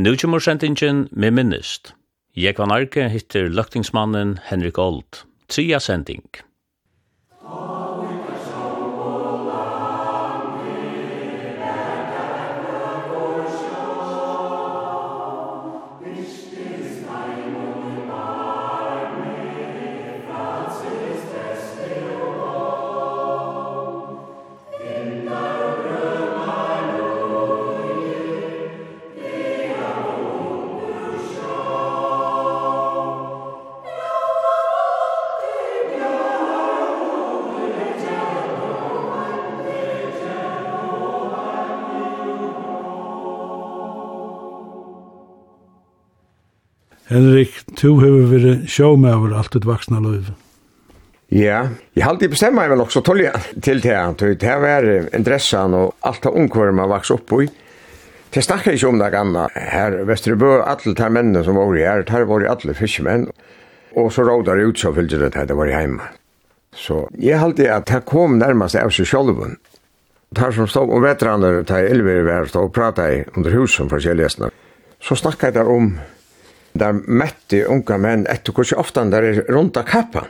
Nu kommer sendingen med minnest. Jeg var narki hittir løktingsmannen Henrik Old. Tria sending. to hefur verið sjómaður alt ut vaksna løyve. Ja, jeg halte jeg bestemmer meg vel også tolja til det her. Det her var interessan og alt av ungkvarer man vaks opp i. Det snakker ikke om det gamle. Her Vesterbø, alle de mennene som var i her, her var alle fiskemenn. Og så rådde det ut så fyllte det her, det var hjemme. Så jeg halte at det kom nærmest av seg sjolven. Det som stod om vetraner, det er elver i hver, stod og pratet under husen for kjellesene. Så snakket jeg der om der mette unga menn etter hvor ofta der er rundt av kappan.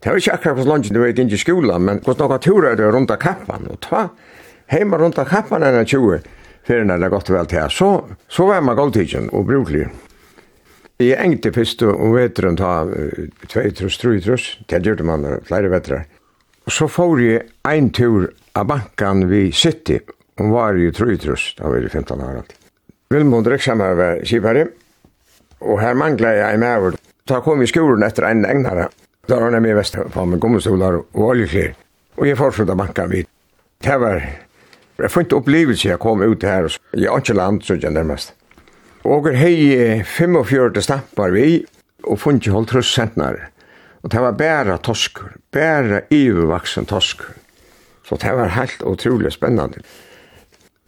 Det var ikke akkurat hos langt du vet ikke i skolan, men hos noen turer er det rundt av kappan. Og ta heima rundt av kappan enn 20, fyrir når det er godt vel til. Så, så var man goldtidsen og bruklig. Jeg engte fyrst og vetren ta 2-3 trus, det gjorde man flere vetrar. Og så får jeg ein tur av bankan vi City, og var i 3 trus, da var det 15 år alt. Vilmund Reksammer var kipare, Og her manglet jeg med over. Da kom vi i skolen etter en egnare. Da var han med i på med gommestolar og oljeklir. Og jeg fortsatte å banke vidt. Det var... Jeg fikk ikke opplevelse jeg kom ut her. Jeg har ikke land, så jeg nærmest. Og jeg har 45 stampar vi, og funnet holdt trus sentner. Og det var bæra toskur, bæra ivervaksen toskur. Så det var helt utrolig spennende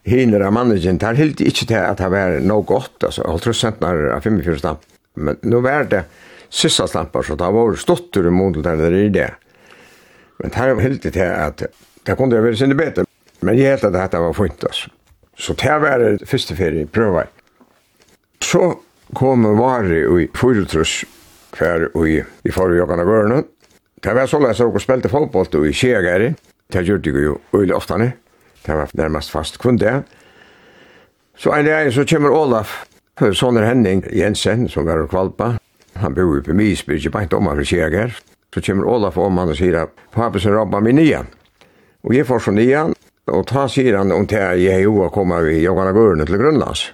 hinner av mannen, der hilde ikke til at det var noe godt, altså, holdt trus sentner av 45 stamp. Men nå var det sista stampar, så det var stottur i model der det er det. Men her hilde til at det kunne være sinne bedre, men jeg helt at dette var fint, altså. Så det var det første ferie, prøva. Så kom Vari i Fyrutrus, hver i, i forrige av vørene. Det var så leser dere spilte fotball i Kjegeri, det gjorde jeg jo øyelig ofte, det var nærmast fast kunde. Så en dag så kommer Olaf, sånne Henning Jensen, som var og kvalpa. Han bor på i ikke bare om han vil Så kommer Olaf om han og sier, pappa som rabba min nia. Og jeg får så nia, og ta sier han om til jeg jo å komme i Jokkana Gården til Grønlands.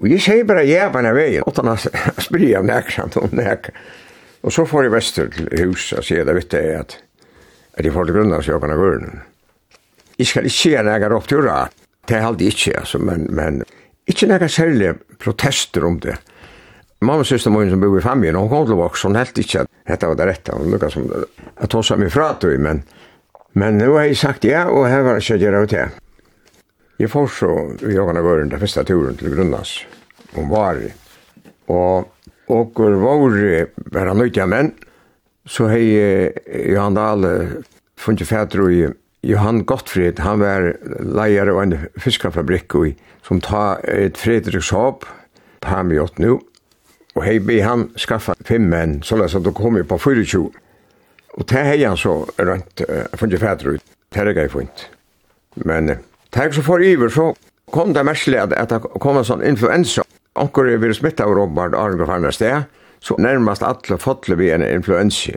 Og jeg sier bare jeg på denne veien, og han sprir av nekrant og nek. Og så får jeg vester til hus, og sier det, vet jeg, at, at jeg får til Grønlands i Jokkana Gården. Jeg skal ikke gjøre noe opp til oppturer. Det er aldri ikke, altså, men, men ikke noen særlige protester om det. Mamma synes det min som bor i familjen, hun kom til å vokse, hun helt ikke at dette var det rette. Hun lukket som det. Jeg tog seg mye fra til, men, men nå har jeg sagt ja, og her var det ikke å gjøre det. Jeg får så i åkene gården den første turen til Grunnas, om Vari. Og åker Vari var han nøytja menn, så hei Johan Dahl funnet fætter i Johan Gottfried, han var leier av en fiskarfabrikk som tar et Fredrikshåp, Pamiot nu, og hei be han skaffa fem menn, såleis at de kom på 24. Og det hei han så rønt, uh, funnet fædre ut, det er jeg funnet. Men uh, det så for iver, så kom det merkelig at, at det kom en sånn influensa. Anker er vært smittet av Robert Arne Farnar sted, så nærmest alle fotler vi en influensa.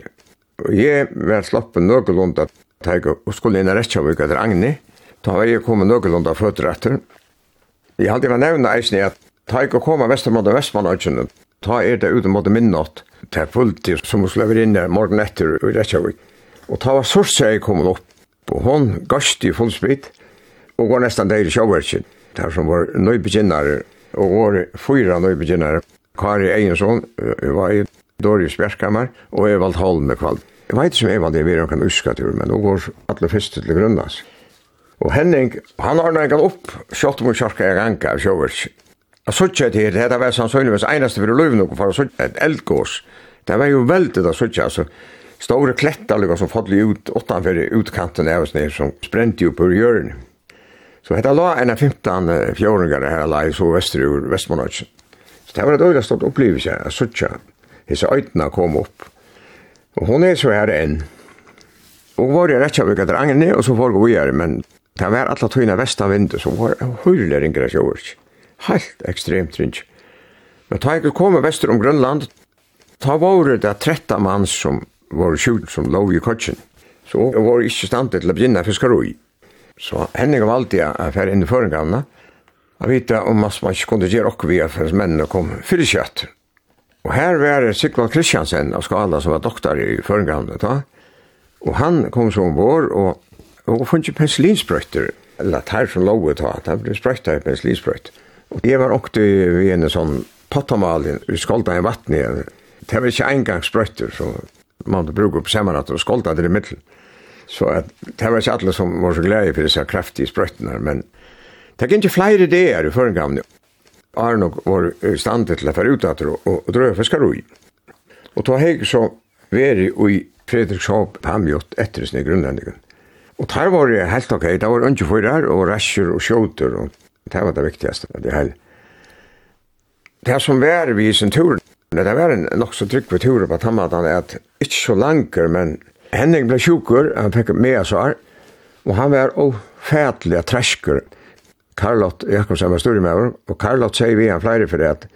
Og jeg var sloppen noenlunde teg og skulle inn i Rettjavik etter Agni. da var jeg kommet noenlunda føtter etter. Jeg hadde vært nevna eisen i at teg og koma av Vestermann og Vestmann ta er det ute mot minnått til fulltid som hun skulle være inne morgen etter i Rettjavik. Og ta var sorsa jeg kommet opp. Og hon gørst i fullsprit og går nesten der i sjåverkjen. Der som var nøybeginnare og var fyra nøybeginnare. Kari Einarsson var i Doris Bjerkammer og Evald Holm med kvalt. Jeg vet ikke om jeg det vi kan uska til, men hun går alle første til grunnas. Og Henning, han har nægget opp, kjøtt mot kjarka jeg ganka, sjåvers. Jeg suttet til, det var sannsynligvis eneste for å løyve noe for å sutte et eldgås. Det var jo veldig da suttet, altså. Store klettar lukka som fadde ut utanfor utkanten av oss nere som sprente jo på hjørnet. Så hetta la en av 15 fjåringar her la i så vestre ur Vestmanøtjen. Så det var et øyla stort opplevelse, jeg suttet. Hisse øytna kom opp. Og hon er så her enn. Og var det rettja vi gatt rangene, og så var vi er, men det var alla tøyna av vindu, så var hyller ingra sjåvurs. Helt ekstremt rinj. Men da jeg kom vestur om Grønland, ta var det tretta mann som var sjult som lov i kotsin. Så var ikke stand til å begynne fiskaroi. Så Henning var alltid a fer inn i føringarna, Jeg vet om at man ikke kunne gjøre okkur vi a fyrir mennene kom fyrir kjøtt. Og her var det Sigvald Kristiansen av Skala som var doktor i Førengamlet da. Og han kom som vår og, og funnet penselinsprøyter, eller her som lovet da, det ble sprøyta i penselinsprøyt. Og jeg var åkte i en sånn pottamalin i skolda i vattnet. Det var ikke engangsprøyter, så man brukte på sammenhatt og skolda det i middelen. Så at, det var ikke alle som var så glede for disse kraftige sprøytene, men det er ikke flere ideer i Førengamlet. Arnog var i stand til å fære ut etter og, og drøye fiskar ui. Og ta heg så veri ui Fredrikshavn Pamjot etter sin grunnlendingen. Og der var det helt ok, det var ikke for der, og rasjer og skjøter, og det var det viktigaste av det hele. Det som var vi i sin tur, det var en nok så trygg på tur på Tammatan, er at ikke så langer, men Henning ble sjukker, han fikk med seg, og han var ofætelig tresker, Karlot Jakobsen var større med henne, og Karlot sier vi han flere for det,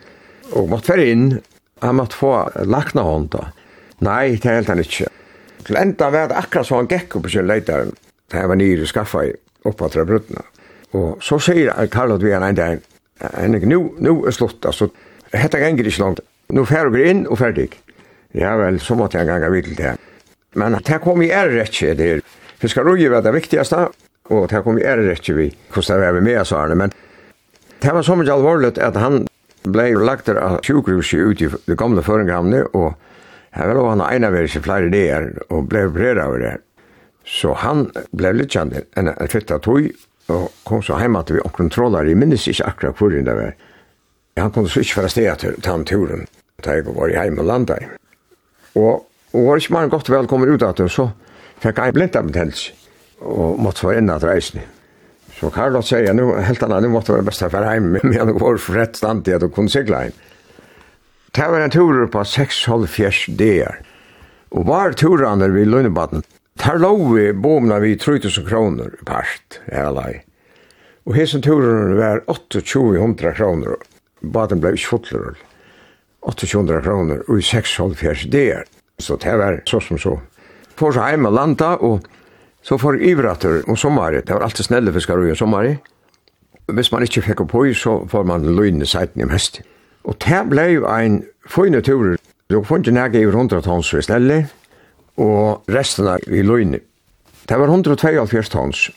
og måtte være inn, han måtte få lakna hånd da. Nei, det helt han ikke. Til enda var det akkurat så han gekk opp på sin leitaren, da her var nyr i skaffa i oppvattra bruttene. Og så sier Karlot vi han en dag, Henrik, nu, nu er slutt, altså, hette ganger ikke langt, nu fer vi inn og ferdig. Ja vel, så måtte jeg ganga vidt til det. Men det kom i er rett, det er. Fiskarøy var det viktigaste, Og det kom jeg ikke vi, hvordan det var med, oss her, men det var så mye alvorlig at han ble lagt der av sjukhuset ut i det gamle føringramne, og her var han ene av seg flere ideer, og ble bredd av det. Så han ble litt kjent enn en flyttet tog, og kom så hjemme til vi omkontroller, jeg minnes ikke akkurat hvor det var. Han kom så ikke fra sted til den turen, da jeg var hjemme og landet. Og, og var ikke mange godt velkommen ut av det, så fikk jeg blindabetennelse og måtte være inn at reisene. Så Carlos sier, nu, helt annet, nu måtte være best å være hjemme, men jeg var for rett stand til at du kunne sikla inn. Det var en tur på 6,5 dager, og var turene ved Lønnebaden. Der lå vi bomene vi 3000 kroner i part, her lei. Og hessen turene var 2800 kroner, baden ble ikke fotler, 800 kroner, og i 6,5 dager. Så det var så som så. Får så hjemme landa, og Så for ivrater om sommaren, det var alltid snelle fiskar och sommaren. Hvis man ikke fikk på så får man løgne seiten i mest. Og det ble jo en fine tur. Du får ikke nægge i 100 tons ved snelle, og resten er i løgne. Det var 172 tons.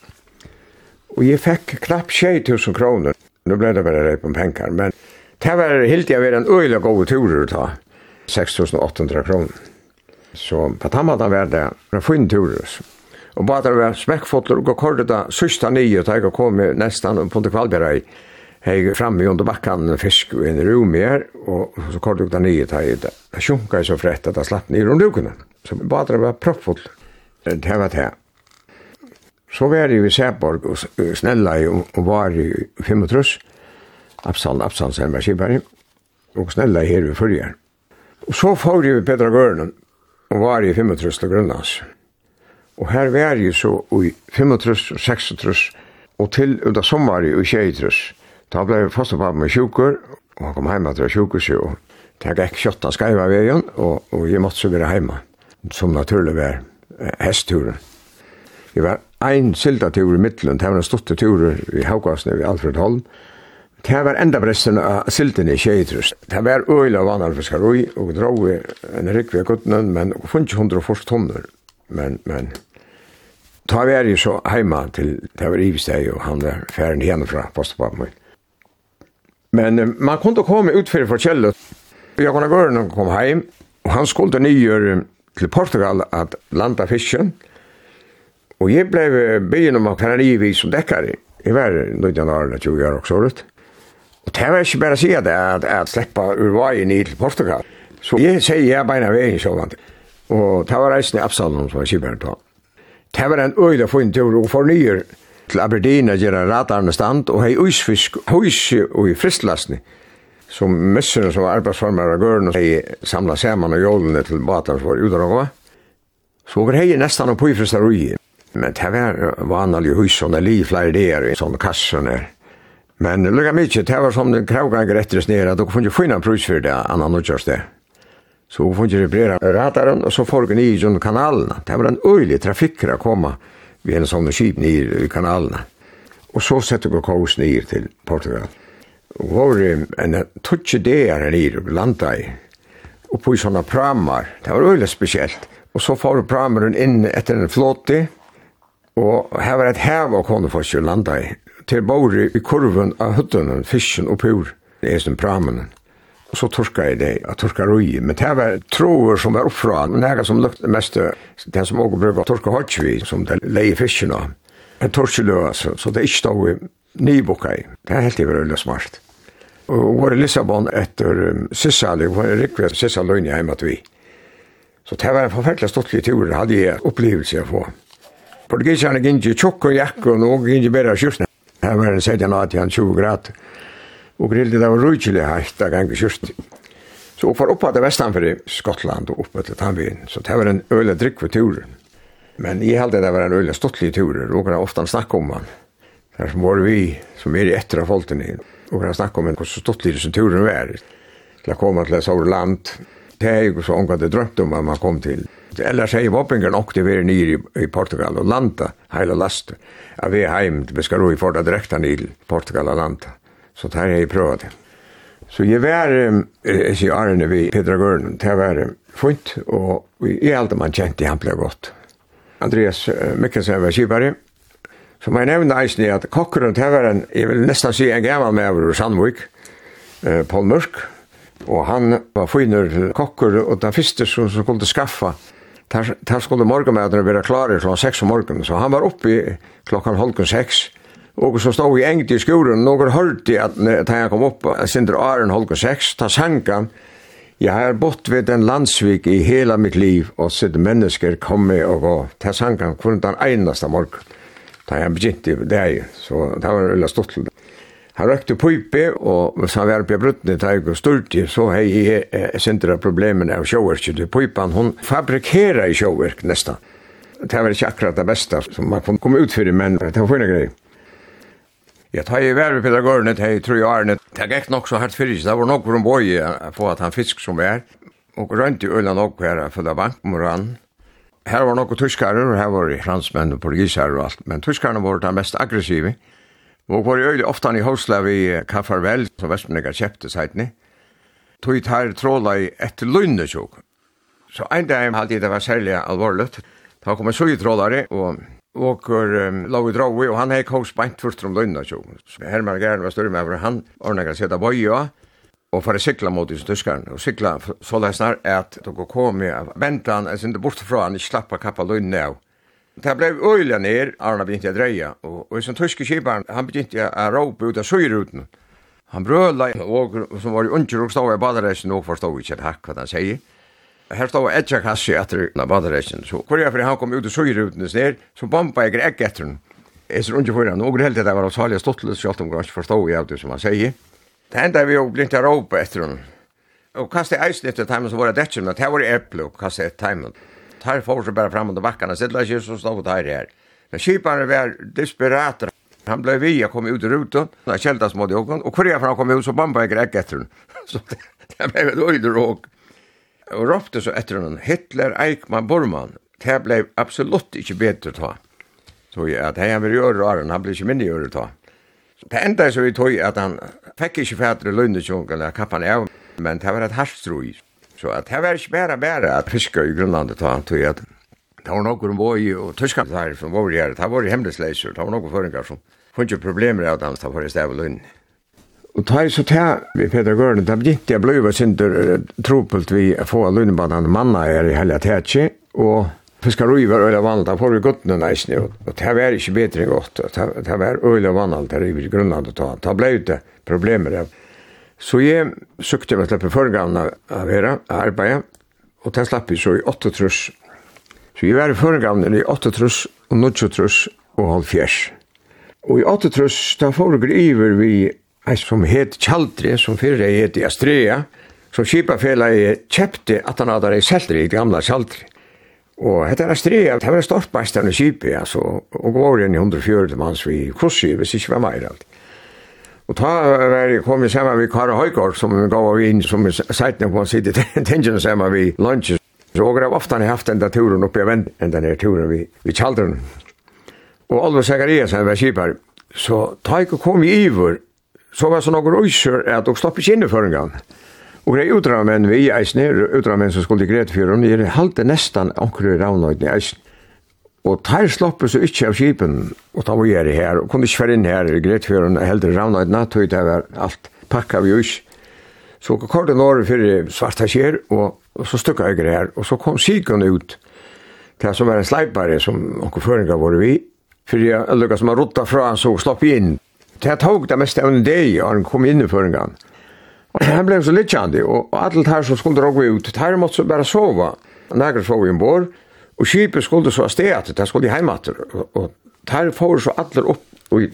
Og jeg fikk knapp 2000 kroner. Nå ble det bare rei på penger, men det var helt jeg var en øyla gode turer å ta. 6800 kroner. Så på tammaten var det en fin turer. Og bare det var smekkfotler og kordet da sørste nye, da jeg kom nesten på Ponte Kvalberg, er framme under bakkan fisk i en rom her, og så kordet da nye, da jeg sjunket så frett at jeg slapp nye om dukene. Så bare det var proppfotler. Det var det. Så var jeg i Seborg og snella i og var i 35, Absalon, Absalon, sen var skipper, og snella i her vi fyrjer. Og så får jeg i Petra Gørnen, og var i 35 til Grønlands. Og her var jeg så i 35 og 36, og til under sommer i 23. Da ble jeg fast og med sjukker, og han kom hjemme til sjukkerset, og det gikk kjøttet skreiva veien, og, og jeg måtte så være hjemme, som naturlig var hestturen. Jeg var ein sildatur i middelen, det var en stort tur i Haugasne ved Alfred Holm, Det var enda bresten av silden i Kjeitrus. Det var øyla vanar fiskar ui, og drog vi en rikve i guttnen, men funnet 140 tonner men, men, ta vi er jo så heima til, det var Ivesteg, og han var ferden hjemmefra, postepapen min. Men man kunne komme ut för kjellet. Jag kunne gå när kom hem och han skulle nyer till Portugal att landa fisken. Och jag blev byen om att han i som däckare. I var nu januari 20 år også rett. Og det var ikke bare å att at jeg att, att ur Uruguay ner till Portugal. Så jag säger jeg beina veien så vant. Og det var reisende i Absalon som var kiberen da. Det var en øyde å få en tur og for nyer til Aberdeen og gjøre radarne stand og hei uisfisk, huis og i fristlassene som messerne som var arbeidsformer av gørne hei samla saman og jålene til batar som var ute. Så var hei nestan og påfristar ui. Men det var vanlig hus og li flere der i sånne kassene. Men lukka mykje, det var som den kravganger etter snera, du kunne finne en prus for det, annan utgjørs kjørst det. Så hun funnet inte reparera radaren og så får hon i genom. Det var en øylig trafikker å komma ved en sånn skip nye i kanalene. Og så setter hon kors nye til Portugal. Och var en tutsi der här nere och landade i. Og på sånne pramar. Det var øylig speciellt. Og så får pramaren inn etter en flåte. og her var et hev av hon får landa i. Til bor i kurven av hutten, fisken og pur. Det er som pramen så torska jeg det, jeg torska roi, men det var troer som var oppfra, men det som lukt mest, det som også brukar torska hodgvi, som det leie fiskina, en torskeløa, så, så det er ikke stod i nybukka i, det er helt i veldig smart. Og var i Lissabon etter um, Sissali, var i Rikve, Sissali løgn hjemme at vi. Så det var en forferdelig stortlig tur, hadde jeg opplevelse å få. Portugiserne gikk ikke tjokk og jakk, og noen gikk ikke bedre av. Her var det 17-18-20 grader og grillet var rujkjelig heit av gang i kjørsti. Så opp var oppa til vestanfri Skottland og oppa til Tannbyen, så det var en øyla drikk for turen. Men jeg heldig det var en øyla stottlig tur, og kan ofta snakka om han. Der som var vi, som er i etter av folkene, og kan snakka om hvordan stottlig som turen var, til å komme til et sår land, det er jo så omgå det drømt om at man kom til. Ellers er jo Boppingen nok til å være nere i Portugal og landa heila lasten, at vi er heim skal ro i å direkta nere i Portugal og landa. Så det har jeg prøvd det. Så jeg var, jeg sier Arne vi pedagogen, det var fint, og jeg er alltid man kjente han ble godt. Andreas Mikkelsen var kjipare, som jeg nevnte eisen i at kokkeren, det var en, jeg vil nesten si en gammel med over Sandvik, eh, Paul Mørk, og han var finner kokker, og den første som, som kunne skaffa, der, der skulle morgenmøtene være klare klokka 6 om morgenen, så han var oppe i klokkan halvgen seks, Og så stod vi engt i skolen, og noen hørte at da jeg kom opp, Sindre Aron Holger 6, ta sankan, jeg har bott ved en landsvik i hela mitt liv, og sitt mennesker komme og gå, ta sankan, hvordan den eneste morgen. Da jeg begynte det så det var veldig stort til det. Han røkte pipe, og hvis han var på bruttene da jeg og styrte, så har jeg Sindre problemene av sjåverket til pipan. Hun fabrikerer i sjåverk nesten. Det var ikke akkurat det beste som man kunne komme ut for, men det var funnet greier. Ja, tar i vær pedagogerne til i tre årene. Det gikk nok så hardt fyrir, det var nok for en boi på at han fisk som vær. Og rønt i øyla nok her for det bankmoran. Her var nok tyskare, og her var fransmenn og portugisar og alt. Men tyskarene var det mest aggressive. Og var i øyla ofta i hosla vi kaffarvel, som vestmennegar kjepte seitni. Tog tar tråla i etter lundesjok. Så ein dag hadde det var særlig alvorlig. Da kom en sugetrålare, og åker um, lov i drog, og han hade kogs beint først om lönna så. Herman Gärn var større med for han ordnet å sette bøy, ja, og for å cykla mot disse tyskerne, og cykla så det snar att då går kom med väntan jeg synes bort fra han ikke slapp av kappa lönna. Det blev öjliga ner, Arna begynte att dreja. Och, och som tyske kiparen, han begynte att ropa ut av syruten. Han bröla, och som var i unker och stod i badaresen och förstod inte ett hack vad han säger. Her stod etja kassi etter na badereisen, så hvor jeg fyrir han kom ut og i søyrutnes ned, så bomba jeg egg etter den. Jeg ser ikke for han, og helt det var av Salja Stottles, selv om jeg ikke forstod jeg det som han sier. Det enda vi jo blint a råpa etter den. Og kastet eisen etter timen som var det etter, det var eple og kastet etter timen. Tar får seg bare fram under bakkene, sittla ikke så stod der her. Men kiparen var desperat. Han blev vi, jeg kom ut i rutan, han kjältas mot og hvor och kvar han kom ut så bomba jeg egg etter den. Så det blev ett öjderåk og ropte så etter honom Hitler, Eichmann, Bormann. Det ble absolutt ikke bedre ta. Så jeg at han vil gjøre åren, han blei ikke minne gjøre ta. Det enda så vi tog at han fikk ikke fætre løgnetjongen eller kappan av, men det var et harstroi. Så at det var ikke bare bare at fiske i grunnlandet ta, tog at det var nokon våg og tyskar som var her, det var hemmelsleiser, det var noen føringar som funnet problemer av dem, det var i stedet løgnet. Og ta i så ta vi Peter Gørne, da begynte jeg bløyva synder tropelt vi få lønnebanan manna er i helga tætsi, og fiskarui var øyla vannalt, da får vi guttene neisne, og det var ikke bedre enn godt, det var øyla vannalt der i grunnland å ta, da blei det problemer av. Så jeg sukte meg til foregavna av vera, arbeid, og det slapp vi så i 8 truss. Så jeg var i foregavna i 8 truss, og 9 truss, og halv fjers. Og i 8 trus, da får vi iver vi en som het Kjaldri, som fyrre het i Astrea, som kipafelaget kjepti at han hadde seltri i gamla Kjaldri. Og hetta er Astrea, det var stort besterne kipi, altså, og går inn i 140 manns vi kursi, hvis ikke var meir alt. Og ta var jeg kom sammen med Kara Høygaard, som gav av inn, som seitne på han sitte tengen sammen med lunches. Så og jeg ofte har haft enda turen oppi av vent, enda nere turen vi, vi Kjaldren. Og Alvar han var kipar, så ta ikke kom i ivor, så var så några öscher att och stoppade in i förringen. Og det er utramenn vi i eisen her, utramenn som skulle i Gretfjøren, det er halte nestan anker ravnøyden i eisen. Og tar sloppet så ikke av skipen og da var jeg her, og kunne ikke være inn her i Gretfjøren, og heldur ravnøyden, at det var alt pakka vi ut. Så kort en år fyrir svarta skjer, og, og så stukka jeg her, og så kom sikon ut, det som var en sleipare som anker føringa var vi, fyrir jeg lukka som har rotta fra, så slopp inn, Det jeg tog det meste av en dag, og han kom inn i før en. Og han ble så litt kjandi, og här her som skulle råge ut, her måtte bare sova. Nægre sov i en bor og skipet skulle så sted at det skulle hjemme Och Og her får så alle opp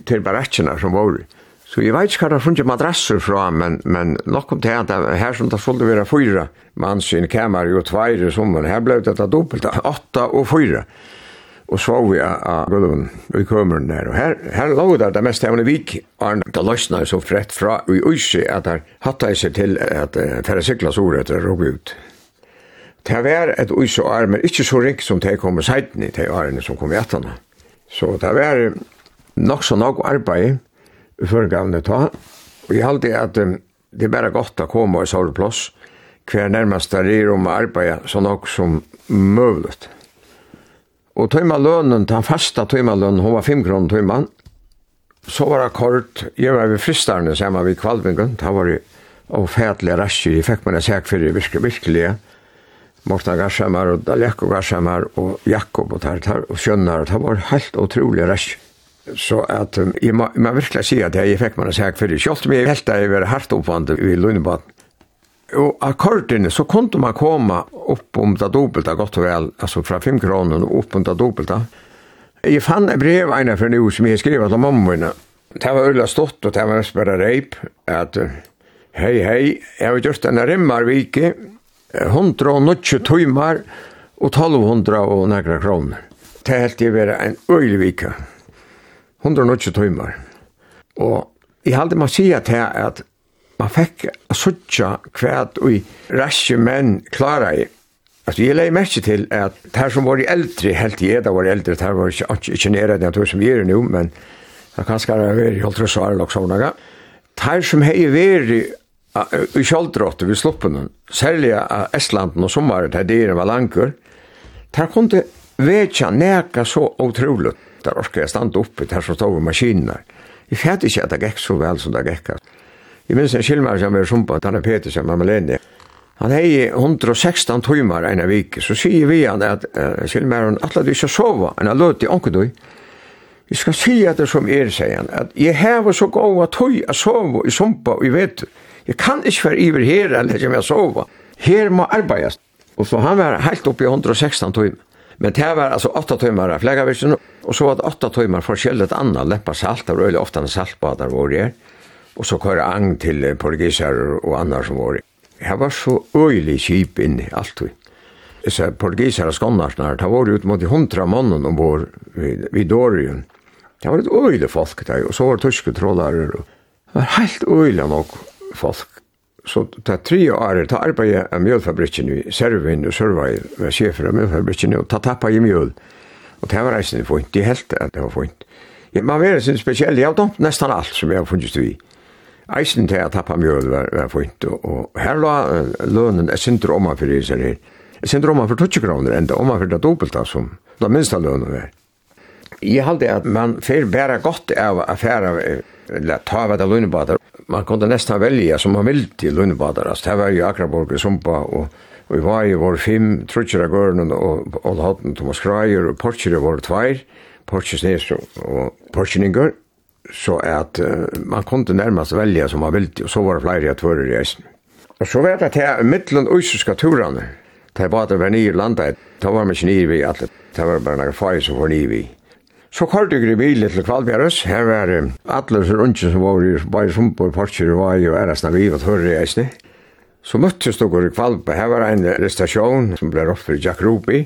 til barakkene som var. Så jeg vet ikke hva det er funnet madrasser fra, men, men nok om det at her som det skulle være fyra, mann sin kammer og tveir i sommeren, her ble det dobbelt, åtta og fyra og så vi av gulven i kømeren der. Og her, her lå det det mest hevende vik, og det løsna så frett fra i Øysi at her hatta jeg seg til at uh, færre siklas ordet er råk ut. Det var et usi og armer, ikke så rik som det kom i seiten i de arene som kom i etterne. Så det var nok så nok arbeid i førgavne ta, og jeg halte at um, det er bare godt å komme og sove plass, hver nærmest der er om å arbeide så nok som mulig. Og tøyma lønnen, den fasta tøyma lønnen, hun var 5 kroner tøyma. Så var det kort, jeg var ved fristerne sammen ved kvalvingen, da var det og fædelig raske, jeg fikk meg en sæk for det virkelig, virkelig. Morten Garshamar og Dalek og og Jakob og Tar, og Sjønnar, det var helt utrolig raske. Så at, um, jeg må, jeg må virkelig si at jeg fikk meg en sæk for det. Selv om jeg helt da jeg var hardt oppvandet i Lundebaden. Og akkordene så kunne man komme opp om det dobbelte, godt og vel, altså fra 5 kroner og opp om det dobbelte. Jeg fann et brev ene for noe som jeg skrev til mamma mine. Det var øyla stått og det var bare reip at hei hei, jeg har gjort denne rimmarvike, 190 timer og 1200 og negra kroner. Det helt jeg være en øyla vike. 190 timer. Og jeg halte man sier til at man fekk a suttja kvæt ui rasje menn klara i. Altså, jeg leie merke til at her som var eldre, helt i edda var eldre, her var ikke, ikke ikke nere den tur som vi er nu, men det kan skar være i holdt svar og arlok sånne. Her som hei veri i kjoldråttet vi sluppen, særlig av Estlanden og sommaren, der dyren var langer, der kunne vekja neka så utrolig. Der orka jeg standa oppe, der som stod med maskiner. Jeg fædde ikke at det gikk så vel som det gikk. Jeg minns en skilmer som er sumpa, Tanne Petersen, mamma Lene. Han hei 116 timmar ena vik, så sier vi han at uh, skilmeren, atle du ikke sova, enn han løt i onkedøy. Vi skal si at det som er, sier han, at jeg hever så gåa tøy a sova i sumpa, og jeg vet, jeg kan ikke være iver her, eller ikke mer sova. Her må arbeides. Og så han var helt oppe i 116 timmar. Men det var altså 8 timmar av flegavirsen, og så var det 8 timmar forskjellet anna, leppa salt, og øyelig ofta en saltbadar var det her. Og så kører ang til portugiser og andre som var. Jeg var så øyelig kjip inn i alt vi. Så portugiser og skånnarsnar, det var ut mot hundra mannen ombord vid, vid Dorien. Det var et øyelig folk der, og så var tyske trådare. Det var helt øyelig nok folk. Så det tre år, det arbeidet av mjølfabrikken i Servin og Sørvei, var sjefer av mjølfabrikken, og det tappet i mjøl. Og det var reisende fint, de helt at det var fint. Man var sin spesiell, jeg har domt nesten alt som jeg har funnet i eisen til at tappa mjøl var, var fint, og, og her la lønnen er sinter omma for iser her. Jeg sinter omma for 20 kroner enda, omma for det dobbelta som det minsta lønnen var. Jeg halde at man fer bæra godt av affæra, eller ta av det lønnebadar. Man kunne nesten velja som man ville til lønnebadar, altså det var jo Akraborg og Sumpa, og, og vi var jo vår fem trutjer av gørnen, og Old Hotten, Thomas Kreier, og Porcher var tveir, Porcher Snes og Porcher Ninger, så at uh, man kunde nærmast velja som man ville, og så var det flere at hører i eisen. Og så vet jeg til mittelen øysiske turene, til bare det var nye landet, da var man ikke nye vi alle, det var bare noen fag som var nye vi. Så kort jeg i bilen til Kvalbjerøs, her var det alle så rundt som var i bare sumpor, parker, var jo æresna vi, og hører i eisen. Så møttes dere i Kvalbjerøs, her var en restauration som ble oppført for Jack Ruby,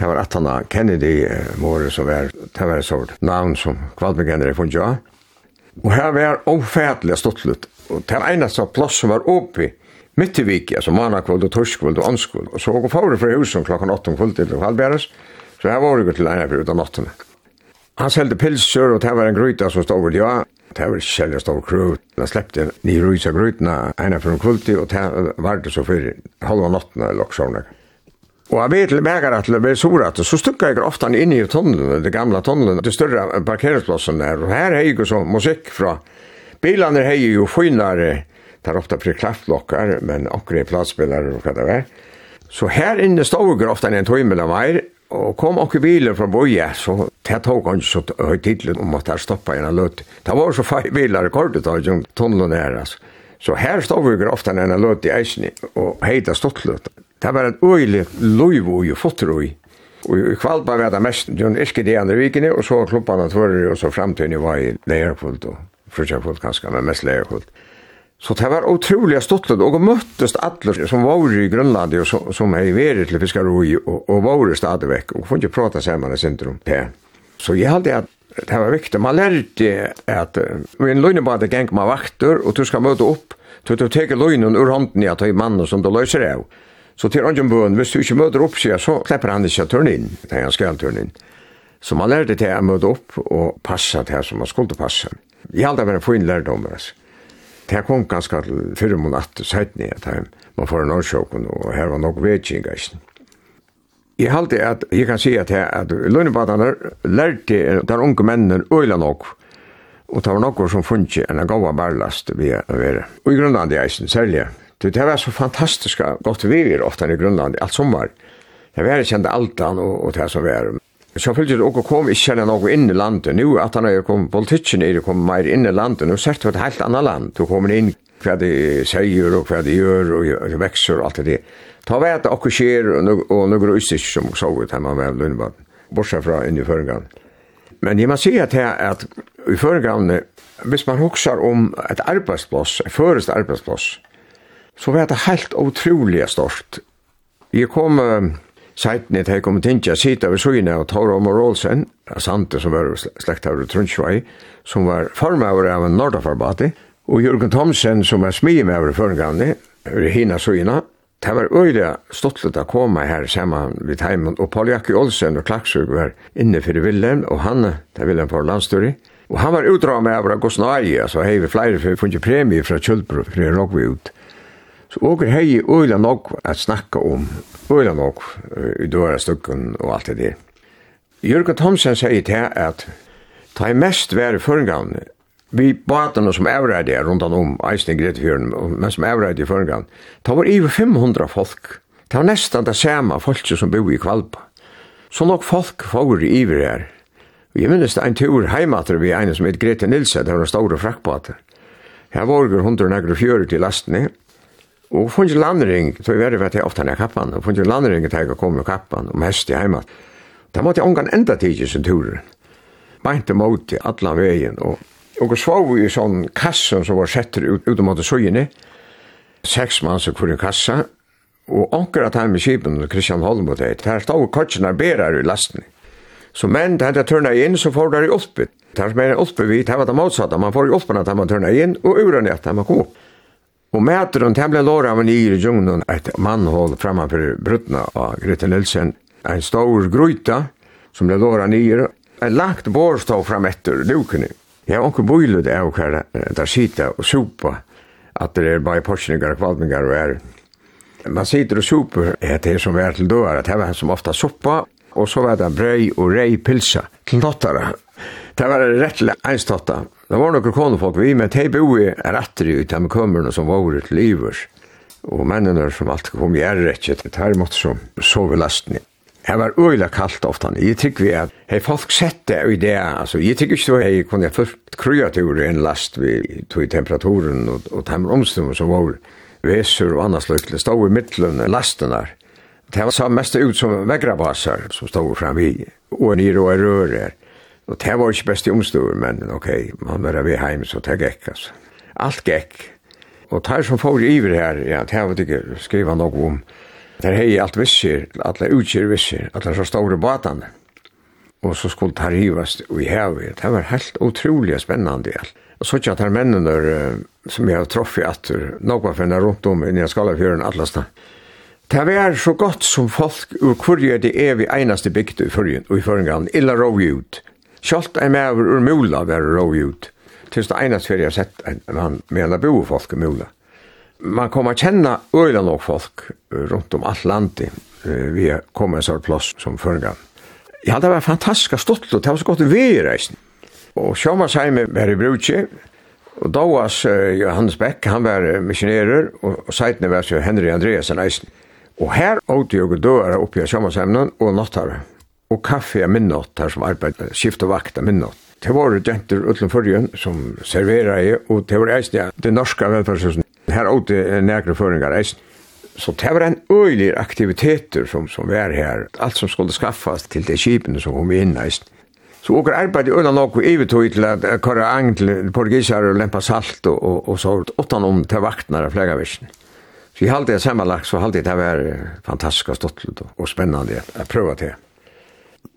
Det var att han Kennedy var som var det var så namn som kvadmegener från ja. Och här var ofärdliga stottlut. Och det ena så plats som var uppe mitt i vik, alltså mannakvöld och torskvöld och anskvöld. Och så går fåre för husen klockan 8 om kvölden till halvbärs. Så här var det gott ena för utan natten. Han säljde pilsur och det var en gryta som stod över ja. Det var kjellest stor krut. Han släppte ni rysa grytna ena för en kvöldi og det var det så fyrir halva natten eller loksavnaga. Og jeg vet til meg at det ble sorat, så stukka jeg ofta inn i tunnelen, det gamla tunnelen, det større parkeringsplassen der. Og her er jo så musikk fra bilene er jo finere, tar ofta fri klafflokker, men akkurat plassspillere og hva det var. Så her inne stod jeg ofte en tøymel av meg, og kom åke bilen fra Boje, så det tog han så høyt tidlig om at jeg stoppet en løt. Det var så fei biler rekordet av tunnelen her, altså. Så her stod vi ofte en løt i eisen, og heita stått løt. Det var et øyelig løyv og fotrøy. Og i Kvalpa var det mest det var ikke det andre vikene, og så klumpene tvører, og så fremtiden var i leierfullt, og frutjafullt kanskje, men mest leierfullt. Så det var otroligt stottlet, og møttes alle som var i Grønland, og som, som er i veret til fiskaroi, og, og var stadig vekk, og kunne ikke prate sammen i sentrum. Det. Så jeg hadde at det var viktig. Man lærte at uh, en løgnebade geng med vakter, og du skal møte opp, du, tar teker løgnen ur hånden i at mannen som du løser av. Så til Ranjan Bøen, hvis du ikke møter opp, sier, så slipper han ikke å turne inn, det han skal turne inn. Så man lærte til å møte opp og passe til det som man skulle passe. Jeg halte bare en fin lærdom, altså. Det kom ganske til fyrre mån at sætni, at man får en årsjåken, og her var nok vedkjeng, altså. Jeg halte at, jeg kan si at, at lønnebadene lærte der unge mennene øyla nok, og det var nokkur som funnet en gav barlast vi er. Og i grunnen av det eisen, særlig, Det det var så fantastiska gott vi är ofta i Grönland, allt sommar. Jag var kände Altan och, och det som var. Så följde det och kom inte känna något in i landet. Nu att han har kom politiken är det kommer mer in i landet. Nu ser det ett helt annat land. Du kommer in hva de sier og hva de gjør og vekser og alt det. Ta vet at akkur skjer og noen russisk som så ut her man vel Lundbad, bortsett fra inn i føringan. Men jeg må si at her at i føringan, hvis man hoksar om et arbeidsplass, et førest arbeidsplass, så var det helt utrolig stort. Jeg kom uh, seiten i teg til Tintja Sita ved Søyne og Tore Omar Olsen, Sante som var slekt av Trundsvei, som var formøver av en Nordafarbati, og Jørgen Thomsen som var smimøver i Førngavni, Hina Søyne, Det var øyla stottlet å komme her sammen ved heimen, og Paul Jakke Olsen og Klaksug var inne for Willem, og han, det er Willem for landstøri, og han var utdrag med over Agosnai, så hei vi flere for å funnet premie fra Kjølbro, for det råk vi ut. Så åker hei øyla nok at snakka om, øyla nok i døra stukken og alt det der. Jørgen Thomsen sier til at ta i mest være føringavn, vi batene som avreide er rundt om eisen i Gretefjøren, men som avreide i føringavn, ta var i 500 folk. Det var nesten det samme folk som bor i Kvalpa. Så nok folk får iver her. Vi minnes det en tur heimater vi ene som heter Grete Nilsen, det var en stor frakkbater. Her var det hundre negra fjører til lastene, Og funnet landring, så jeg vet at jeg ofte er kappan, og funnet landring til jeg kom med kappan, og mest i heimat. Da måtte jeg omgang enda tid i sin tur. Beinte mot i alle veien, og og så vi i sånn kassan som var setter ut, ut mot søgjene, seks mann som kvar i kassa, og anker at heim i kipen, Kristian Holm og det, der stod kotsina berar i lasten. Så menn, da jeg tørna inn, så får der i oppe. Der som er oppe vidt, her var det motsatt, man får i oppe at man tørna inn, og uren at man kom opp. Og mæter hun, det ble av en yr i djunglen, et mannhål framfor bruttene av Grete Nilsen. En stor gryta, som ble låret av en lagt bårstå fram etter lukene. Jeg har ikke bøylet av hver der sitter og sopa, at det er bare porsninger og kvalminger og er. Man sitter og soper, det er som er til døra, det er som ofta sopa, og så var det brøy og rei pilsa, knottara, Det var rettelig einstatta. Det var noen konefolk vi, men de i er etter i de kommerne som var ut livers. Og mennene som alltid kom i ærrekket, det her måtte som sove lasten i. Det var øyla kaldt ofta. Jeg tykker vi at hei folk sett det i det, altså, jeg tykker ikke så hei kunne jeg fullt krya til en last vi tog i temperaturen og, og temmer omstrømmer som var vesur og annars løkle stod i middelen lasten der. Det var så mest ut som vegrabasar som stod fram i, og nir og rører. Og det var ikke best i omstår, men ok, man var ved heim, så det gikk, altså. Alt gikk. Og det som får iver her, ja, det har vi ikke skriva noe om. Det hei alt visser, alle utkjer visser, alle så store batene. Og så skulle det rivast i hevet. Det var helt utrolig spennende, ja. Og så tjatt her mennene som jeg har truffet at noe finne rundt om inni Skalafjøren atlasna. Det var så godt som folk ur kurje det er vi einaste bygd i fyrjen og i fyrjen illa rovjud. Kjolt er med over ur mula var rov ut. Tills det enast fyrir jeg sett en mann med bo folk i mula. Man kommer a kjenna øyla nok folk rundt om alt landet vi kom en sånn plass som føringan. Ja, det var fantastiska stolt, og det var så godt vi i reisen. Og Sjómas heime var i brutsi, og Dóas Johannes Beck, han var missionerer, og seitene var så Henry Andreasen eisen. Og her åtte jo døra oppi av Sjómas og nattare og kaffe er minnått, her som arbeid, skift og vakt er minnått. Det var jenter utlom førjen som serverer jeg, og det var eisen, ja, det norske velferdshusen. Her åtte nægre føringar eisen. Så det var en øylig aktiviteter som, som var her. Alt som skulle skaffas til de skipene som kom inn eisen. Så åker arbeid i øyne nok og ivetog til at kåre agn til porgisar og lempa salt og, og, og så åttan om til vaktene av flegavisjen. Så jeg halte det sammenlagt, så halte det var fantastisk og stått og spennende å prøve til.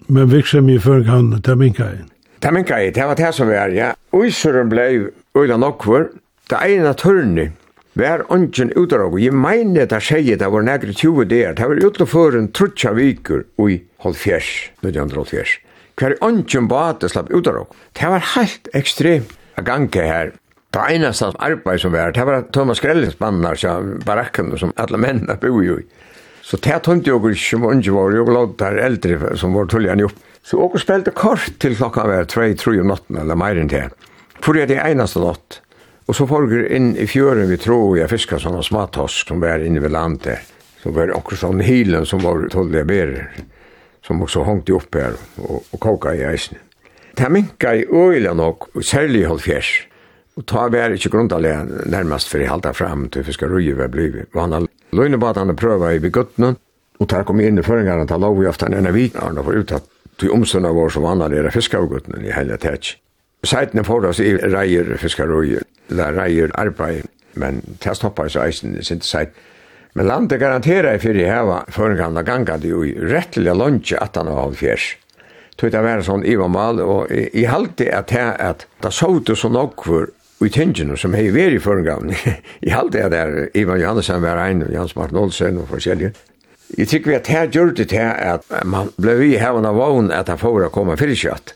Men virksom i før kan ta minka i. Ta minka i, det var det som var, ja. Uysuren blei uila nokkur, det eina tørni, Vær ongen utdrag, og jeg mener det sier det var negri 20 der, det var utleføren trutja vikur i nødjandre 1950. Hver ongen bate slapp utdrag, Det var helt ekstremt a gange her. Det eneste arbeid som var, det var Thomas Grellins mannar, barakken som alle mennene bor jo i. Så det tømte jeg ikke som unge var, jeg lå der eldre som var tullene upp. Så åker spilte kort til klokka var 2-3 om natten, eller mer enn det. For det er det einaste natt. Og så får jeg inn i fjøren vi tror jeg fiskar sånne smattosk som var inne ved landet. Så var det akkurat sånn hilen som var tullige berer, som også hongte opp her og, og koka i eisen. Det minket i øyla nok, særlig i halvfjers. Og ta vi er ikke nærmast nærmest for fram til fiskar røye vi blivet. Og han har løgnebadene prøva i beguttene, og ta kom inn i føringene til lov i ofte enn vi har nå ut at til omsønna vår som vann er fiskarguttene i hele tætj. Seitene får oss i reier fiskarøye, eller reier arbeid, men til stoppa i eisen i sin seit. Men landet garanterer fyrir for heva føringene ganga det jo i lunge at han har fjers tog det være sånn ivamal, og i halte at det at det så ut så nok for i tingen som hei veri i førengavn. I halte jeg der, Ivan Johannesson var ein, og Jans Martin Olsen og forskjellige. Jeg tykker vi at her gjør det til at man ble vi hevende av vogn at han får å komme fyrkjøtt.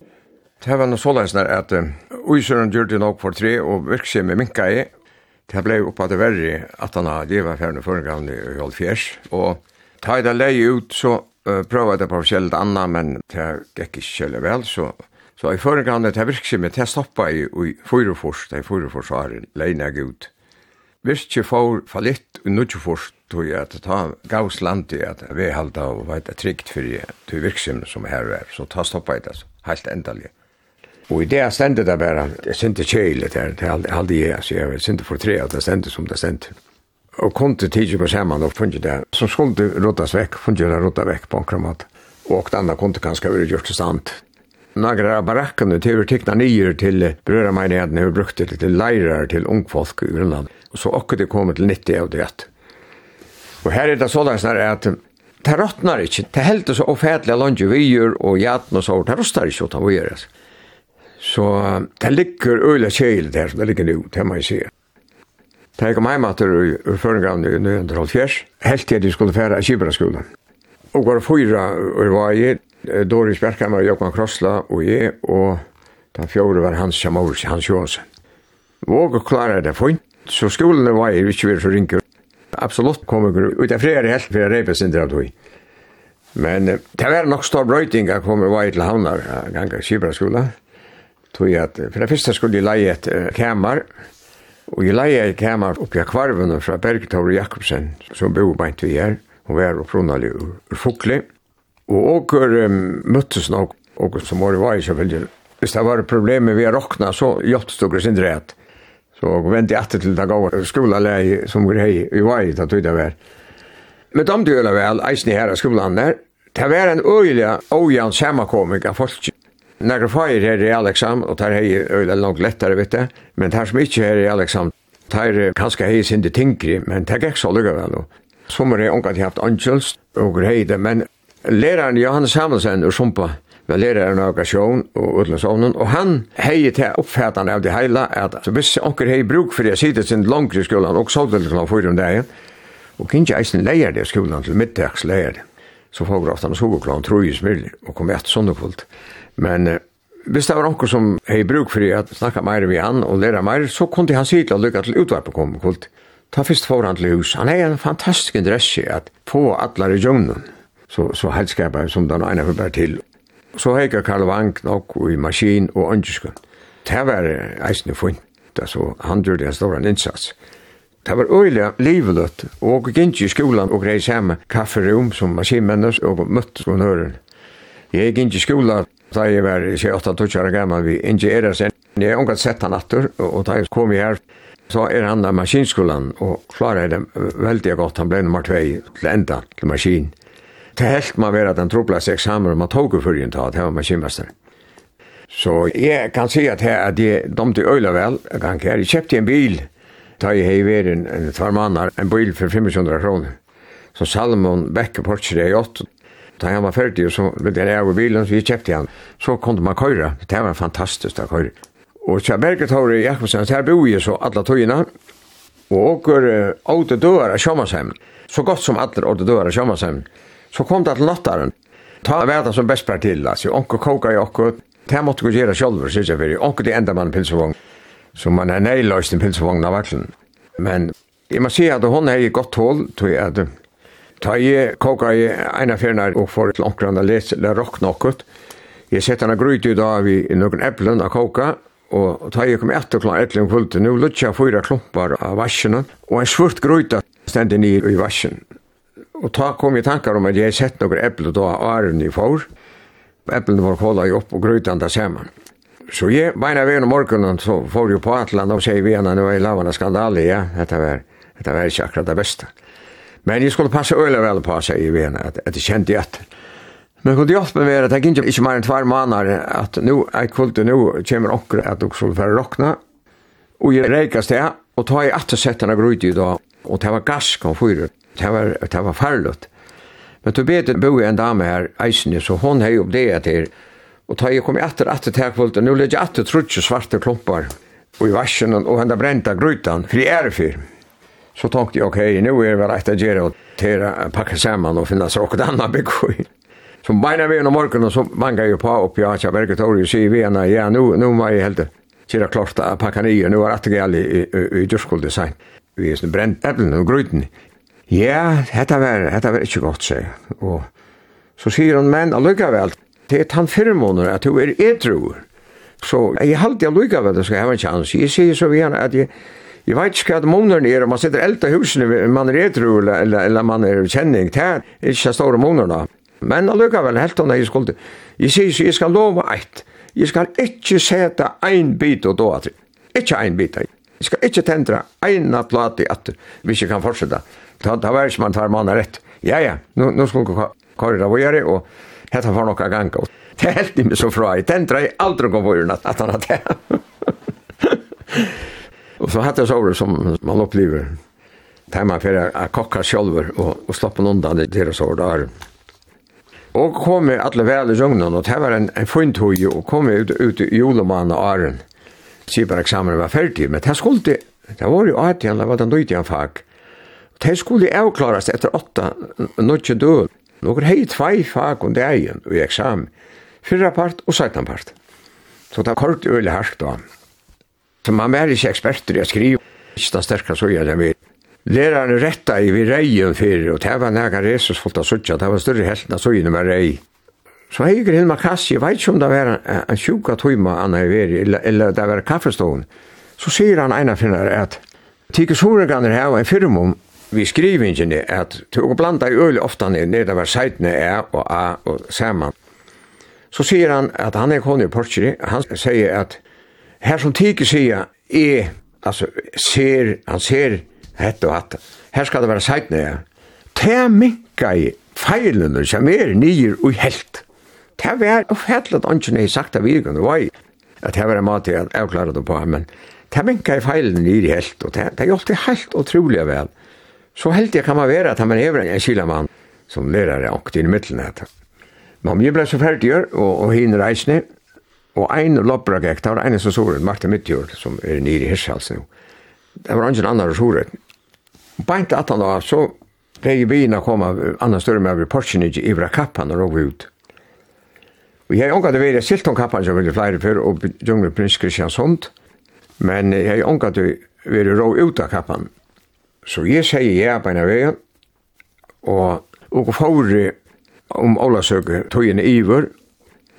Det var noe såleis der at Uysøren gjør det nok for tre og virksom med minka i. Det ble oppa det verre at han har leva fjerne førengavn i Hjalfjers. Og ta i det leie ut så uh, prøvde jeg det på forskjellig anna, men det gikk ikke kjøle vel, så Så i føringene til virksomhet, det stoppet jeg i Fyrefors, det er Fyreforsaren, leina gud. ut. Virkje får fallitt i Nudjefors, tog jeg at ta gavs i at vi halda og veit er trygt for jeg til virksomhet som her er, så ta stoppet i det, helt endelig. Og i det jeg stendte det bare, jeg sendte kjeilet her, det er aldri jeg, så jeg sendte for tre at jeg stendte som det stendte. Og kom til tidsi på saman og funnet det, som skulle rådas vekk, funnet det rådas vekk på en kramat. Og det andre kunne kanskje være gjort til stand några av barackerna till teckna nyer till bröder mig när jag brukt det till lärare till ungfolk i Grönland. Så också det kommer till 90 av det. Och här är det sådär snarare att det råttnar inte. Det helt så ofärdliga longevyer och hjärtan och så. Det rostar inte åt vad göras. Så det ligger öliga kejl där som det ligger nu, det man ser. Det kom hem att ur förgrann i 1912 helt til de skulle fære i Kibra skolan. Och var fyra ur varje Doris Berkhammer, Jokman Krossla og jeg, og den fjore var Hans Kjamors, Hans Johansen. Våg og klarer det fint, så skolen var jeg ikke vil så rinker. Absolutt kom jeg ut av flere helt for jeg reipet sin av tog. Men eh, det var nok stor brøyting jeg kom var til havnar gang av Kibra skola. Tog jeg at, for det første skulle jeg leie et uh, kamar, og jeg leie et kamer oppi av kvarvene fra Bergetaur Jakobsen, som bor beint vi her. Hun var opprunnelig ur, ur Fokli. Og åker um, møttes nok, og som var i vei selvfølgelig. Hvis det var problemer vi har råkna, så hjelptes det sin rett. Så jeg etter til det gav skolelæg som grei i vei, da tog det vær. Men de døde vel, eisen i her av skolen der, det var en øyelig åjan sammenkoming av folk. Når feir her i Alexam, og der hei øyelig langt lettere, vet du, men der som ikke her i Alexam, der kanskje hei sin det tingri, men det ikke så lukka vel. Sommer unga til haft angels, og grei det, men læreren Johannes Samuelsen ur Sumpa var læreren av aggression og Utlandsovnen, og han heier til oppfattende av det hele, at så hvis onker heier bruk for det sitter sin langt i skolan, og så det litt av fyra om dagen, og kanskje eisen leier det skolan til middags leier det, så får vi ofte så soveklan, tror jeg smil, og kom etter sånne fullt. Men eh, hvis det var onker som heier bruk for det, at snakka meir med han og læra meir, så kunne han sitte og lykke til utvarpet komme kult. Ta fyrst foran til hus. Han er en fantastisk interesse at få atler i djungnen så, så helskapet som den ene var til. Så hekker Karl Wang nok i maskin og ønskjøkken. Det var eisende funn. Så han gjorde en stor innsats. Det var øyelig liveløtt, og gikk i skolan og reis hjemme kafferom som maskinmennes og møtte på nøren. Jeg gikk i skolan da jeg var 28 år gammel, vi ikke er. Jeg har omgått sett han atter, og da jeg kom her, så er han av maskinskolan og klarer det veldig godt. Han ble nummer 2 til enda til maskin. Det helt man vera den troplaste eksamen man tog jo fyrir ta, det var man kymester. Så jeg kan si at her at jeg domte øyla vel, jeg kan ikke, jeg kjøpte en bil, ta i hei veri en, en tvar mannar, en bil for 500 kroner. Så Salomon Becker Porsche i 8, Da han var ferdig, så ville jeg av bilen, så vi kjøpte han. Så kom man køyre. Det var fantastisk å køyre. Og så Berget Haure Jakobsen, så her bor jeg så alle togene. Og åker åtte dører av Sjømasheimen. Så godt som alle åtte dører av Sjømasheimen. Så kom det til nattaren. Ta verda som bäst per till. Alltså, onko koka i okko. Det måtte gå göra själva, syns jag för det. Onko det enda man pilsevång. Så man är nejlöst en pilsevång av verkligen. Men jag måste säga att hon är i gott håll. Tog jag att ta i koka i ena fjärna och får till onko andra läs eller rock något. Jag sätter en gryt ut av i någon äpplen av koka og ta i kom etter klant etter en kvult, nå lutt jeg fyra klumpar av vassjene, og en svart grøyta stendig ni i vassjen. Og ta kom i tankar om at jeg sett nokre eple då æren i for. Eplene var kåla i opp og grøytan da saman. Så jeg beina ved om morgenen så får jo på atlan og sier vi henne, nå er lavana skandale, ja, dette var, dette var ikke akkurat det beste. Men jeg skulle passe øyla vel på, sier vi henne, at, at jeg kjente i. Men kunne hjelpe meg at jeg ikke, ikke mer enn tvær måneder, at nå, jeg kulte nå, kommer okkur at dere skulle være rockna og jeg reikas det, og ta i at sett henne grøyt i dag, og det var gass kom fyrir det var, det var farligt. Men du vet, bo en dame här eisen, så hon har upp det till och ta ju kom etter, etter och nu lägger jeg etter trutsch svarta klumpar, och i vassen, og henne bränta grytan, for är er för. Så tänkte jag okej nu är det rätt att göra og tera, packa samman och finna seg åket annat bygg. Så beina vi om och så manga ju på upp jag har verkat året, og vi ena ja, nu, nu var jag helt, kjera klart å packa nye, nu var att gale i, i, i, i dyrskuldet. Vi är sånn bränt äpplen och gryten, Ja, dette var, dette var ikke godt, sier. Og så sier han, men allikevel, det er tann fire måneder at du er edruer. Så jeg halte allikevel at jeg skal ha en chans. Jeg sier så vi gjerne at jeg, Jeg vet ikke hva måneden er, om man sitter eld av husene, man er edru eller, eller, eller man er kjenning, det er ikke store måneder Men allikevel, helt henne jeg skulle, jeg sier så jeg skal lova eit, jeg skal ikke seta ein bit og då, ikke ein bit, Vi skal ikke tendra eina plati at vi ikke kan fortsette. Ta, ta var som man tar manna rett. Ja, ja, nu, nu skal vi kare det vågjere, og hette var nokka ganga. Det helt i så fra, jeg tendra i aldri gå att at han hadde det. og så hatt det såret som man opplever. Ta man fyrir a kokka sjolver og, og slappen undan det deres år der. Og kom vi alle vel i jungnen, og det var en, en fint og kom vi ut, ut i julemann og åren. Sibara eksamen var ferdig, men det skulle, det var jo at igjen, var den nøyde fag. Det skulle avklarast etter åtta, nødje død. Noen hei tvei fag om det egen i eksamen, fyrra part og sættan part. Så det var kort øyelig hardt da. Så man var ikke eksperter i å skrive, ikke den sterkere så gjør det vi. Lærerne retta i vi reien fyrir, og det var nægan resursfullt av suttja, det var større helten av suttja med rei. Så jeg gikk inn med kasse, jeg vet ikke om det var en sjuka tøyma han er veri, eller, eller det var kaffestoven. Så sier han ena finner at Tikke Soreganer her var en firmum vi skrivingen er at du blanda i øl ofta ned ned av seitene er og a og saman. Så sier han at han er kone i Porcheri, han sier at her som Tikke sier E, altså ser, han ser hett og hatt, her skal det være seitene er. Det minkai feilene som er nyer og helt. Det var ufattelig at han ikke sagt av virkene var at det var en mat jeg avklare det på, men det minket jeg feilen i det helt, og det, det gjorde det helt utrolig vel. Så helt jeg kan man være at man er en kilamann som lærere inn i midtelen etter. Men jeg ble så ferdig, og, og henne reisende, og ein loppra gekk, det var en som såret, Martin Midtjord, som er nere i Hirshals nå. Det var ingen annan såret. Beint at han da, så ble jeg byen å komme, annan større med over Porschen i Ivra Kappan og råg ut. Vi har ångat det vera Silton-kappan som ville flere før, og djungler prins Kristiansund, men jeg har ångat det vera rå ut av kappan. Så jeg sier ja på en av veien, og og fåre om Ålasøke tog inn iver,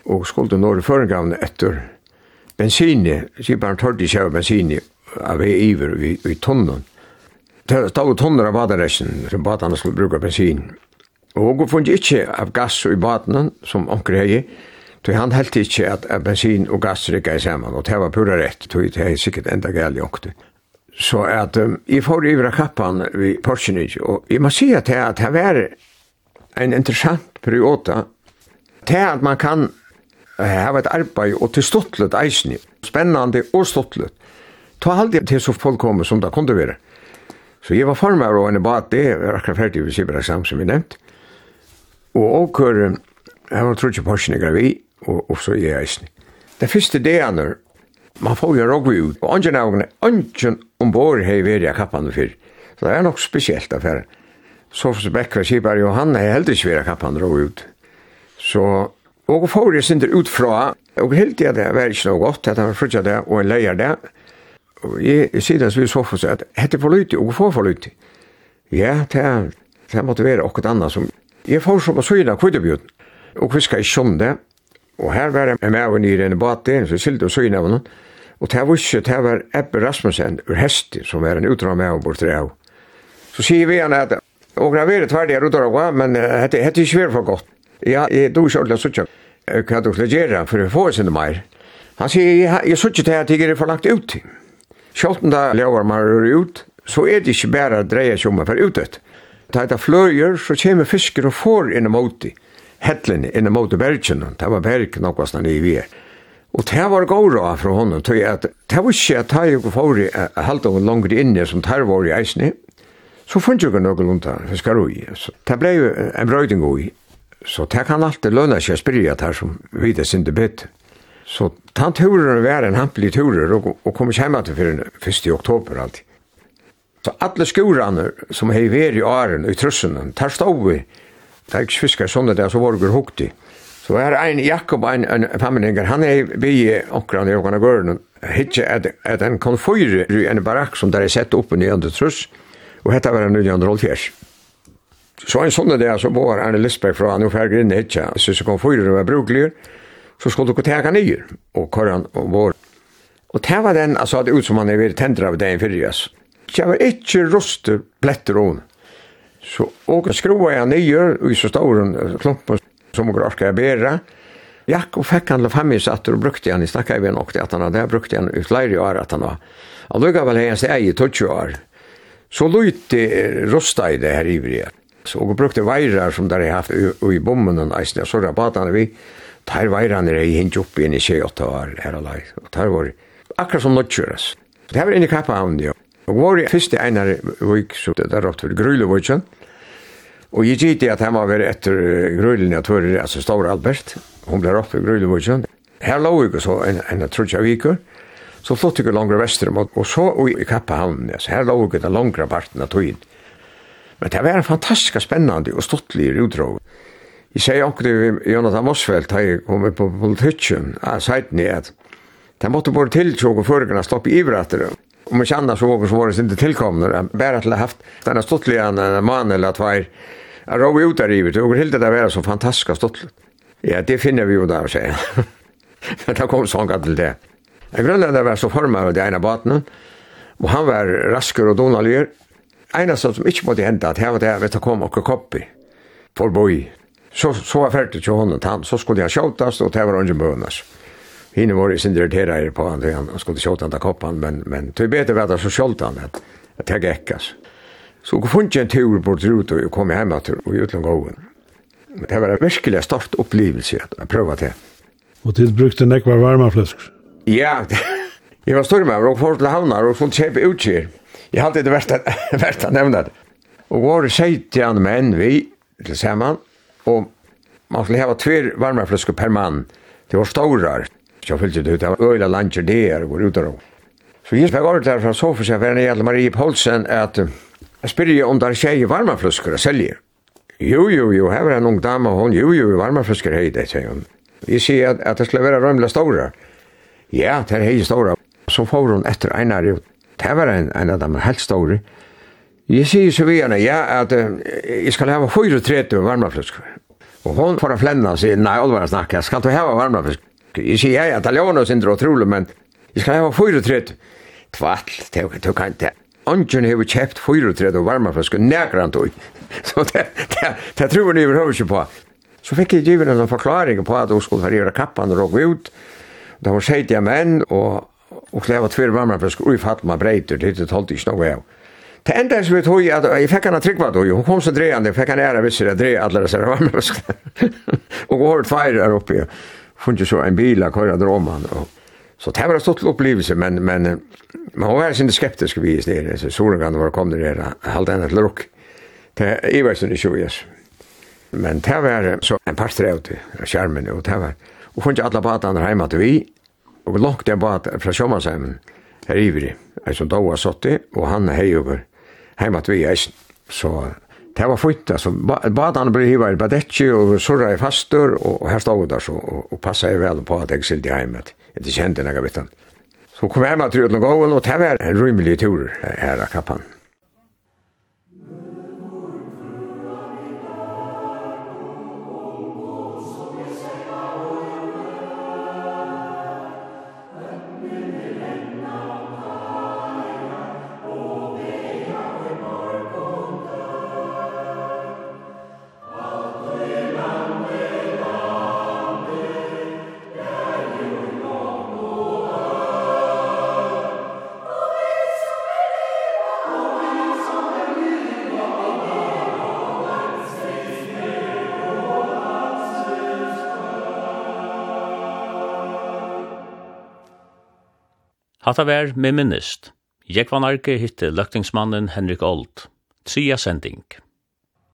og skulle nåre førengavne etter bensini, sipan tørdi sjau bensini, av vei iver i, i tonnen. Det stod tonner av badaresen, som badane skulle bruke bensin. Og hun funnet ikke av gass i badene, som onker hei, Så han helt ikke at, at bensin og gass rikket i sammen, og det var pura rett, så det er sikkert enda gæl jongt. Så at um, jeg får ivra kappan vi Porschenig, og jeg må si at det, at det var en interessant periode, til at man kan ha et arbeid og til stuttlet eisni, spennande og stuttlet, ta halde til så fullkommet som det kunne være. Så jeg var formar og en bad, det var akkurat ferdig ved Sibra Sam som vi nevnt, og åker, jeg var trutje Porschenig vi, og, og så er jeg snitt. Det første dagene, man får jo råg ut, og ønsken av henne, ønsken ombord har vært jeg kappene før. Så det er nok spesielt affæren. Sofus Beck var kjipar, og han har heldig ikke vært kappene råg ut. Så, og får jeg sinter ut fra, og helt jeg det var ikke noe godt, at han var fruttet det, og en leier det. Og jeg sier det som vi Sofus, at hette for lytig, og får for lytig. Ja, det det måtte være okkur annet som, jeg får som å søgne kvittebjuden, og vi i ikke det, Og her var jeg med over nyr en bate, så sylte og søgn av noen. Og det var ikke, det var Ebbe Rasmussen ur Hesti, som var en utdrag med og bort av. Så sier vi han at, og det har vært tverdig her utdrag, men det er ikke svært for godt. Ja, jeg dog ikke ordentlig suttja, hva du skal gjøre for å få sinne mer. Han sier, jeg suttja til at jeg er for lagt ut til. Sjolten da lever man rur ut, så er det ikke bare dreie som om får ut. Da det fløyer, så kommer fisker og får inn og mot det hetlen inn mot bergen, det var berg nokvast nere i vi. Og det var gåra fra honom, tog at det var ikke at jeg gikk for å halda henne langt inne som tar var i eisne, så funnet jeg noe lunta av ui. Det blei en brøyding ui, så det kan alltid lønne seg spyrja her som vidar sinde bytt. Så tann turen var en hampelig turer og, og kom ikke hjemme til fyrir 1. oktober alltid. Så alle skurene som hei veri i åren og i trussene, tar stå vi Det er ikke fiskar sånne der, så var det hukti. Så er ein Jakob, ein, ein femmeninger, han er bi okran i okran gørn, hitje at, at han kan fyre i en barakk som der er sett oppe i andre truss, og hetta var en 900 Så en sånne der, så var Arne Lisberg fra, han er færger inn hitje, så så kan fyre var bruklig, så skulle du gå teka nyer, og korran og vår. Og det var den, altså, det ut som han er vært tendra av dagen fyrir, altså. Det var ikke ruster pletter om, Så, og skroa jeg nyer og så stor klumpen som hun orka bæra. Jack og fikk han fem i satt og brukte han i snakka i nok til at han hadde brukte han i flere år at han var. Og lukka vel hans eie 20 år. Så lute rosta i det her ivrige. Så og brukte veirar som der jeg haft i bommen og eisne, så rabatane vi. Tar veirane er i hint opp inn i 28 år her og lai. Og tar var akkurat som nødkjøres. Det her var inn i kappa av ja. Og var i første einar vik, så det der rått for Grulevøkjen. Og jeg gitt at han var vært etter grøylen jeg tør, altså Stor Albert. Hun ble oppe i grøylen Her lå jeg så en, en trutja viker. Så flott ikke langere vestre mot, og så og i Kappahavn. Altså, her lå jeg den langere parten av tøyen. Men det var en fantastisk spennende og stortlig utdrag. Jeg sier også til Jonathan Mosfeldt, da jeg kom på politikken, jeg sier den i at det måtte bare tiltjåk og føregene stoppe i ivrater. Om man annars så var det inte tillkomna. Bara till haft den här stottliga man eller att vara råg ut där i Och helt det där var så fantastiska stottligt. Ja, det finner vi ju där och säger. Men det kom sånga till det. Jag glömde det var så formar av det ena baten. Och han var rasker och donalier. Ena som inte måtte hända att här var det här, vet du, kom och koppi. För boi. Så, så var färdigt till honom. Så skulle jag tjautas och det var ungen bönas hinner var i sin irriterade på han, han skulle tjåta den koppan, men, men det är bättre att så tjålt han att, jag det gäckas. Så går fann en tur på Drut och kom hem att och utlån gåven. Men det var en verkligen stort upplevelse att pröva det. Och till brukte en ekvar varma fläskor? Ja, jag var stormöver och får till havnar och får köpa sig. Jag hade det värsta, värsta nämnat. Och var sejt till han med vi tillsammans. Och man skulle ha två varma fläskor per man. Det var stora. Så fyllt det ut, av var øyla langer det er, går ut av. Så jeg fikk ordet der fra Sofus, jeg var nede til Marie Poulsen, at jeg spyrir om der tjei varmaflusker og selger. Jo, jo, jo, her var en ung dame, hon, jo, jo, varmaflusker hei det, sier hun. Jeg sier at, at det skulle være rømla stora. Ja, det er hei stora. Så får hun etter einar, det var en, en av dem helt stora. Jeg sier så vi henne, ja, at jeg skal hava 34 varmaflusker. Og hon får a flenna og sier, nei, olvara snakka, skal du hava varmaflusker? Jeg sier jeg at det låner oss indre utrolig, men jeg skal ha 34. Tvall, det kan ikke. Ongen har kjøpt 34 varmaflasker nærkrant ut. Så det, det, det tror jeg overhovedet ikke på. Så fikk jeg givet en forklaring på at hun skulle variere kappene og råk ut. Da hun sier til menn, og, og kleva tver varmaflasker ui fatt man breiter, det holdt ikke noe av. Det enda som vi tog at jeg fikk henne tryggva då, hun kom så dreande, jeg fikk henne æra visser jeg drev alle disse varmaflasker. og går tveir her oppe funnet så en bil att köra draman. Og, så det var en stort opplevelse, men, men man var sin skeptisk vi i stedet, så solen var kom där, halvt annat lukk. Det er i versen i vis. Men det var så en par strev til skjermen, og det var, og funnet alle badene hjemme til vi, og langt en bad fra Sjómansheimen her ivri, en som då var satt i, og han er hei over heimat vi eisen, så det var fint alltså badarna blev hivar på däcke och surra i fastor och här stod där så och, och passade väl på att jag skulle hemmet. Det kände några bitan. Så kom jag hem att ut och gå och det var en rymlig tur här i kappan. Hatta vær med minnist. Jeg var hitte løktingsmannen Henrik Old. Tria sending.